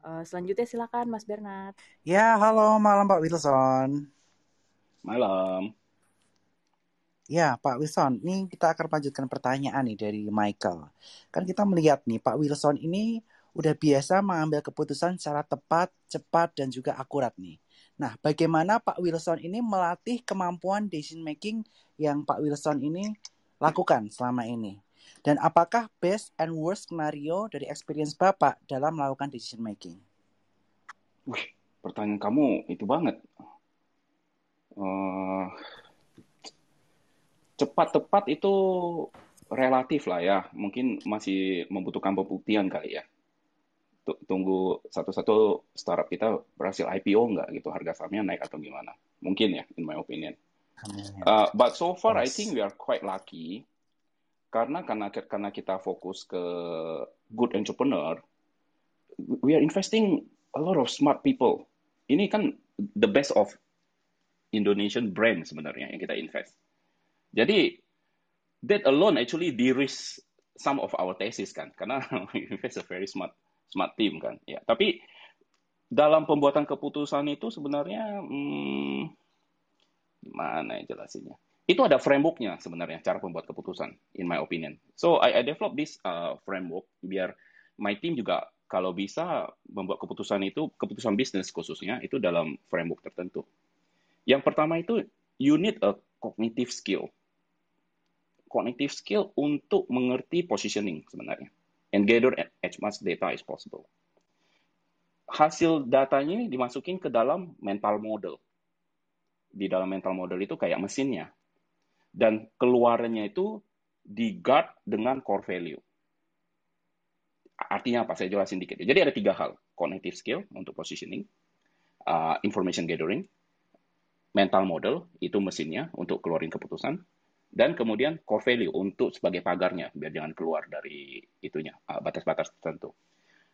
Uh, selanjutnya silakan Mas Bernard. Ya, halo malam Pak Wilson. Malam. Ya, Pak Wilson, ini kita akan lanjutkan pertanyaan nih dari Michael. Kan kita melihat nih, Pak Wilson ini udah biasa mengambil keputusan secara tepat, cepat, dan juga akurat nih. Nah, bagaimana Pak Wilson ini melatih kemampuan decision making yang Pak Wilson ini lakukan selama ini? Dan apakah best and worst scenario dari experience Bapak dalam melakukan decision making? Wih, pertanyaan kamu itu banget. Uh, cepat tepat itu relatif lah ya. Mungkin masih membutuhkan pembuktian kali ya. Tunggu satu-satu startup kita berhasil IPO nggak gitu, harga sahamnya naik atau gimana. Mungkin ya, in my opinion. Uh, but so far, yes. I think we are quite lucky karena karena karena kita fokus ke good entrepreneur, we are investing a lot of smart people. Ini kan the best of Indonesian brand sebenarnya yang kita invest. Jadi that alone actually de-risk some of our thesis kan, karena invest a very smart smart team kan. Ya, tapi dalam pembuatan keputusan itu sebenarnya hmm, gimana ya jelasinnya? Itu ada frameworknya sebenarnya cara pembuat keputusan, in my opinion. So I, I develop this uh, framework biar my team juga kalau bisa membuat keputusan itu, keputusan bisnis khususnya itu dalam framework tertentu. Yang pertama itu you need a cognitive skill cognitive skill untuk mengerti positioning sebenarnya and gather as much data as possible. Hasil datanya dimasukin ke dalam mental model. Di dalam mental model itu kayak mesinnya. Dan keluarnya itu di guard dengan core value. Artinya apa? Saya jelasin dikit. Jadi ada tiga hal. Cognitive skill untuk positioning, uh, information gathering, mental model itu mesinnya untuk keluarin keputusan, dan kemudian core value untuk sebagai pagarnya biar jangan keluar dari itunya uh, batas-batas tertentu.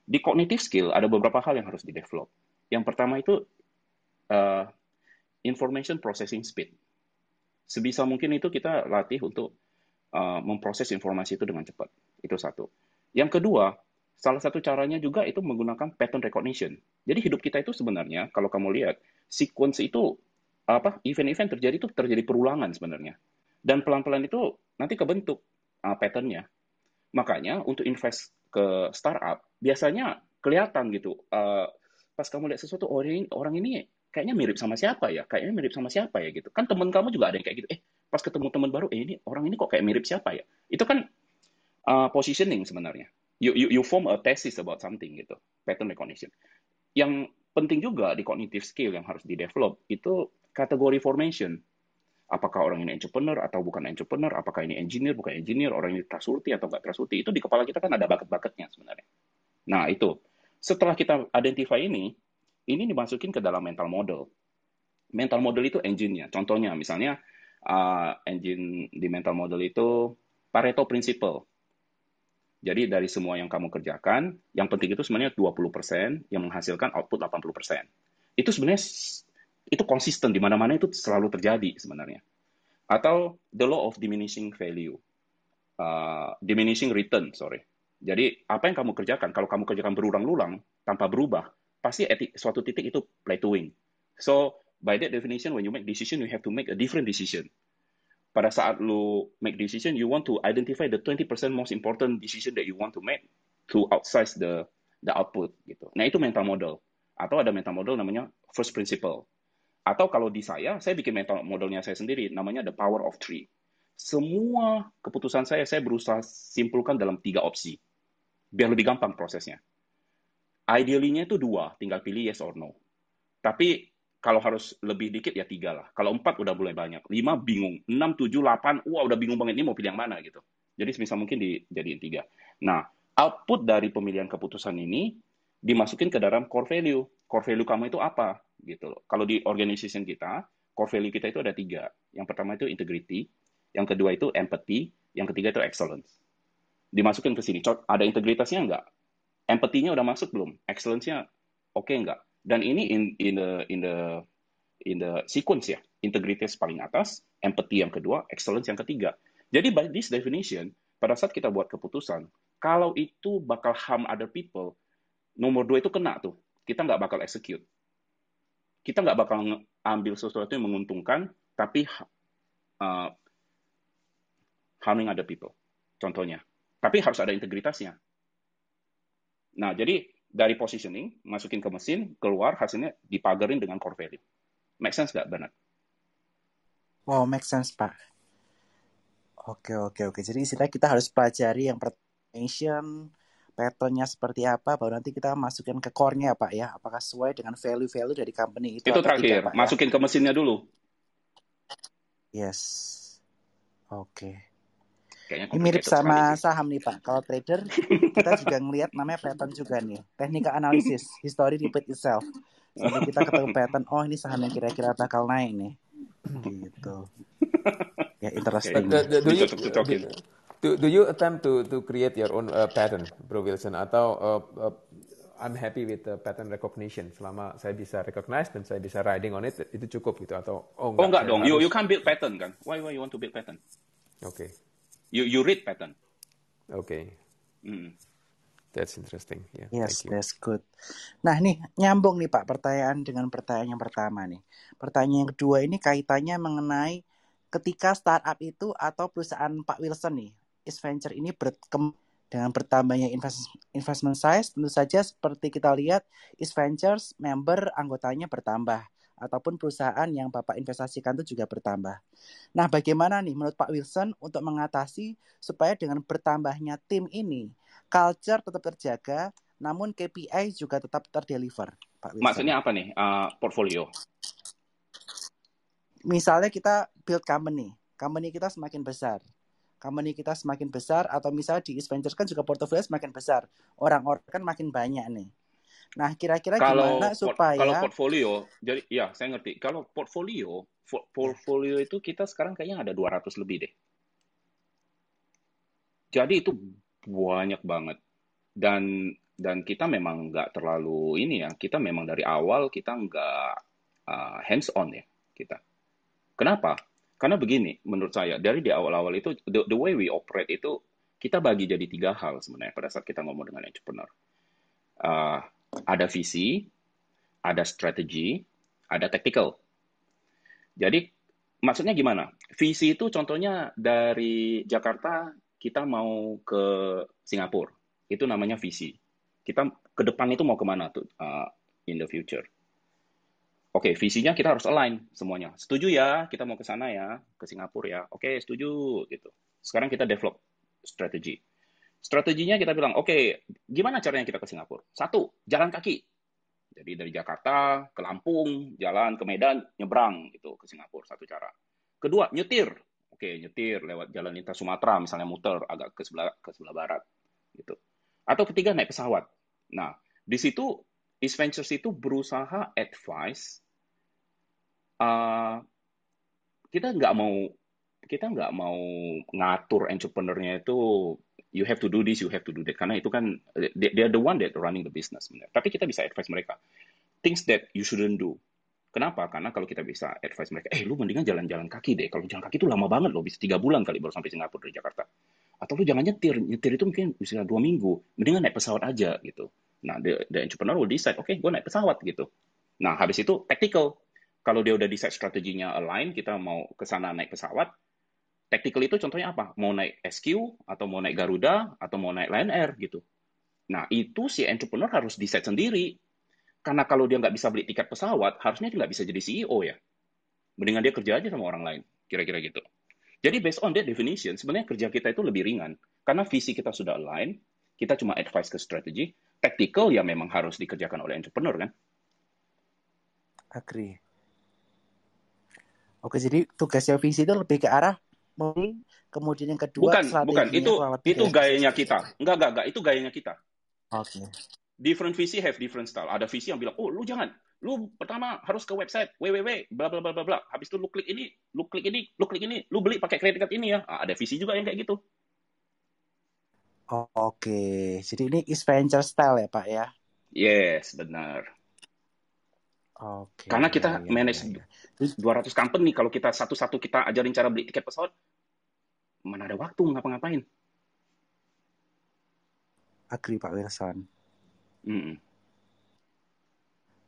Di cognitive skill ada beberapa hal yang harus di develop. Yang pertama itu uh, information processing speed. Sebisa mungkin itu kita latih untuk uh, memproses informasi itu dengan cepat. Itu satu. Yang kedua, salah satu caranya juga itu menggunakan pattern recognition. Jadi hidup kita itu sebenarnya kalau kamu lihat sequence itu apa event-event terjadi itu terjadi perulangan sebenarnya dan pelan-pelan itu nanti kebentuk uh, patternnya. Makanya untuk invest ke startup biasanya kelihatan gitu. Uh, pas kamu lihat sesuatu oh, orang ini, orang ini kayaknya mirip sama siapa ya? Kayaknya mirip sama siapa ya gitu. Kan teman kamu juga ada yang kayak gitu. Eh pas ketemu teman baru, eh ini orang ini kok kayak mirip siapa ya? Itu kan uh, positioning sebenarnya. You, you, you form a thesis about something gitu. Pattern recognition. Yang penting juga di cognitive skill yang harus di develop itu kategori formation apakah orang ini entrepreneur atau bukan entrepreneur, apakah ini engineer, bukan engineer, orang ini trustworthy atau nggak trustworthy, itu di kepala kita kan ada bucket-bucketnya sebenarnya. Nah, itu. Setelah kita identify ini, ini dimasukin ke dalam mental model. Mental model itu engine-nya. Contohnya, misalnya, uh, engine di mental model itu Pareto Principle. Jadi dari semua yang kamu kerjakan, yang penting itu sebenarnya 20% yang menghasilkan output 80%. Itu sebenarnya itu konsisten di mana-mana itu selalu terjadi sebenarnya. Atau the law of diminishing value, uh, diminishing return, sorry. Jadi apa yang kamu kerjakan, kalau kamu kerjakan berulang-ulang tanpa berubah, pasti at suatu titik itu plateauing. So by that definition, when you make decision, you have to make a different decision. Pada saat lu make decision, you want to identify the 20% most important decision that you want to make to outsize the the output gitu. Nah itu mental model. Atau ada mental model namanya first principle. Atau kalau di saya, saya bikin mental modelnya saya sendiri, namanya the power of three. Semua keputusan saya, saya berusaha simpulkan dalam tiga opsi. Biar lebih gampang prosesnya. Ideally-nya itu dua, tinggal pilih yes or no. Tapi kalau harus lebih dikit ya tiga lah. Kalau empat udah mulai banyak. Lima bingung. Enam, tujuh, delapan, wah udah bingung banget ini mau pilih yang mana gitu. Jadi sebisa mungkin dijadiin tiga. Nah, output dari pemilihan keputusan ini dimasukin ke dalam core value. Core value kamu itu apa? gitu loh. Kalau di organization kita, core value kita itu ada tiga. Yang pertama itu integrity, yang kedua itu empathy, yang ketiga itu excellence. Dimasukin ke sini. Ada integritasnya enggak? Empathy-nya udah masuk belum? Excellence-nya oke okay enggak? Dan ini in, in the in the in the sequence ya. Integritas paling atas, empathy yang kedua, excellence yang ketiga. Jadi by this definition, pada saat kita buat keputusan, kalau itu bakal harm other people, nomor dua itu kena tuh. Kita nggak bakal execute. Kita nggak bakal ambil sesuatu yang menguntungkan, tapi uh, harming other people. Contohnya. Tapi harus ada integritasnya. Nah, jadi dari positioning, masukin ke mesin, keluar hasilnya dipagarin dengan core value. Make sense nggak, Bernard? Oh, make sense, Pak. Oke, oke, oke. Jadi istilahnya kita harus pelajari yang permission, patternnya seperti apa, baru nanti kita masukin ke core-nya, Pak ya. Apakah sesuai dengan value-value dari company itu? Itu terakhir, tidak, Pak, ya? masukin ya? ke mesinnya dulu. Yes. Oke. Ini mirip sama saham nih Pak. Kalau trader kita juga ngelihat namanya pattern juga nih. Teknika analisis, history repeat itself. Sampai kita ketemu pattern, oh ini saham yang kira-kira bakal naik nih. Gitu. Ya interesting. Okay. Do, do, you, do, do you attempt to to create your own uh, pattern, Bro Wilson? Atau uh, uh, I'm happy with the pattern recognition. Selama saya bisa recognize dan saya bisa riding on it, itu cukup gitu atau oh enggak? Oh enggak dong. Harus... You you can't build pattern kan? Why why you want to build pattern? Oke. Okay. You you read pattern. Oke. Okay. Mm. That's interesting. Yeah, yes, that's good. Nah, nih nyambung nih Pak pertanyaan dengan pertanyaan yang pertama nih. Pertanyaan yang kedua ini kaitannya mengenai ketika startup itu atau perusahaan Pak Wilson nih, Is Venture ini berkembang dengan bertambahnya invest, investment size, tentu saja seperti kita lihat Is Ventures member anggotanya bertambah ataupun perusahaan yang Bapak investasikan itu juga bertambah. Nah, bagaimana nih menurut Pak Wilson untuk mengatasi supaya dengan bertambahnya tim ini, culture tetap terjaga, namun KPI juga tetap terdeliver, Pak Wilson? Maksudnya apa nih, uh, portfolio? Misalnya kita build company, company kita semakin besar, company kita semakin besar, atau misalnya di East Ventures kan juga portfolio semakin besar, orang-orang kan makin banyak nih. Nah, kira-kira gimana supaya kalau portfolio, jadi ya saya ngerti. Kalau portfolio, portfolio itu kita sekarang kayaknya ada 200 lebih deh. Jadi itu banyak banget. Dan dan kita memang nggak terlalu ini ya. Kita memang dari awal kita nggak uh, hands on ya kita. Kenapa? Karena begini, menurut saya dari di awal-awal itu the, the way we operate itu kita bagi jadi tiga hal sebenarnya pada saat kita ngomong dengan entrepreneur. Uh, ada visi, ada strategi, ada tactical. Jadi maksudnya gimana? Visi itu contohnya dari Jakarta kita mau ke Singapura. Itu namanya visi. Kita ke depan itu mau ke mana tuh uh, in the future. Oke, okay, visinya kita harus align semuanya. Setuju ya, kita mau ke sana ya, ke Singapura ya. Oke, okay, setuju gitu. Sekarang kita develop strategi. Strateginya kita bilang, oke, okay, gimana caranya kita ke Singapura? Satu, jalan kaki. Jadi dari Jakarta ke Lampung, jalan ke Medan, nyebrang gitu ke Singapura, satu cara. Kedua, nyetir. Oke, okay, nyetir lewat jalan lintas Sumatera, misalnya muter agak ke sebelah ke sebelah barat gitu. Atau ketiga naik pesawat. Nah, di situ East Ventures itu berusaha advice uh, kita nggak mau kita nggak mau ngatur entrepreneurnya itu you have to do this, you have to do that. Karena itu kan they, they are the one that running the business. Tapi kita bisa advise mereka things that you shouldn't do. Kenapa? Karena kalau kita bisa advise mereka, eh lu mendingan jalan-jalan kaki deh. Kalau jalan kaki itu lama banget loh, bisa tiga bulan kali baru sampai Singapura dari Jakarta. Atau lu jangan nyetir, nyetir itu mungkin bisa dua minggu. Mendingan naik pesawat aja gitu. Nah, the, the entrepreneur will decide, oke, okay, gue naik pesawat gitu. Nah, habis itu tactical. Kalau dia udah decide strateginya align, kita mau ke sana naik pesawat, Tactical itu contohnya apa? Mau naik SQ, atau mau naik Garuda, atau mau naik Lion Air gitu. Nah, itu si entrepreneur harus decide sendiri. Karena kalau dia nggak bisa beli tiket pesawat, harusnya dia nggak bisa jadi CEO ya. Mendingan dia kerja aja sama orang lain. Kira-kira gitu. Jadi based on that definition, sebenarnya kerja kita itu lebih ringan. Karena visi kita sudah align, kita cuma advice ke strategi. Tactical ya memang harus dikerjakan oleh entrepreneur kan. Agree. Oke, jadi tugasnya visi itu lebih ke arah kemudian yang kedua bukan bukan. itu itu gayanya kita. Enggak enggak enggak. Itu gayanya kita. Oke. Okay. different visi have different style. Ada visi yang bilang oh lu jangan. Lu pertama harus ke website www bla bla bla bla bla. Habis itu lu klik ini lu klik ini lu klik ini. Lu beli pakai kredit card ini ya. Nah, ada visi juga yang kayak gitu. Oh, oke. Okay. jadi ini is venture style ya pak ya? Yes benar Oke. Karena kita ya, ya, manage ya, ya. 200 company, kalau kita satu-satu kita ajarin cara beli tiket pesawat, mana ada waktu ngapa-ngapain. Agri Pak Wilson. Mm -mm.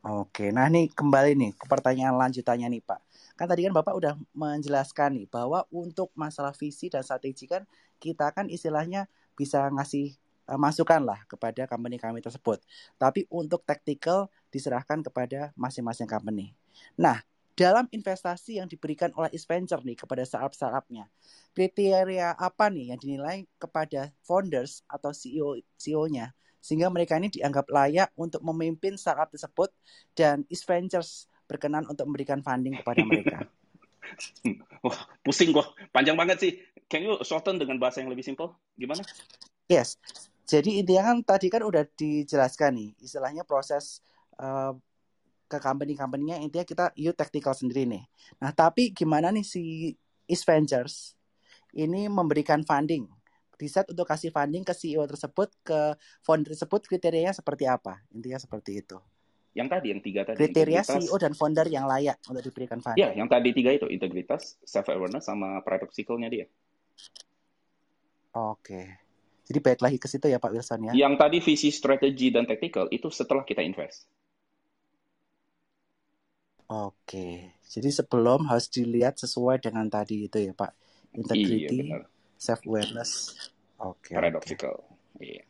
Oke, nah nih kembali nih ke pertanyaan lanjutannya nih Pak. Kan tadi kan Bapak udah menjelaskan nih bahwa untuk masalah visi dan strategi kan kita kan istilahnya bisa ngasih uh, masukan lah kepada company kami tersebut. Tapi untuk tactical diserahkan kepada masing-masing company. Nah, dalam investasi yang diberikan oleh Venture nih kepada startup-startupnya, kriteria apa nih yang dinilai kepada founders atau CEO CEO-nya sehingga mereka ini dianggap layak untuk memimpin startup tersebut dan East Ventures berkenan untuk memberikan funding kepada mereka. Wah, pusing gua. Panjang banget sih. Can you shorten dengan bahasa yang lebih simple? Gimana? Yes. Jadi intinya kan tadi kan udah dijelaskan nih, istilahnya proses uh, ke company-company-nya intinya kita you tactical sendiri nih. Nah, tapi gimana nih si East Ventures ini memberikan funding riset untuk kasih funding ke CEO tersebut, ke founder tersebut kriterianya seperti apa? Intinya seperti itu. Yang tadi, yang tiga tadi. Kriteria CEO dan founder yang layak untuk diberikan funding. Ya, yang tadi tiga itu, integritas, self-awareness, sama paradoxical-nya dia. Oke. Jadi baik lagi ke situ ya Pak Wilson ya. Yang tadi visi, strategi, dan tactical itu setelah kita invest. Oke. Jadi sebelum harus dilihat sesuai dengan tadi itu ya Pak. Integrity, iya, self awareness. Oke. Okay, Paradoxical. Okay. Iya.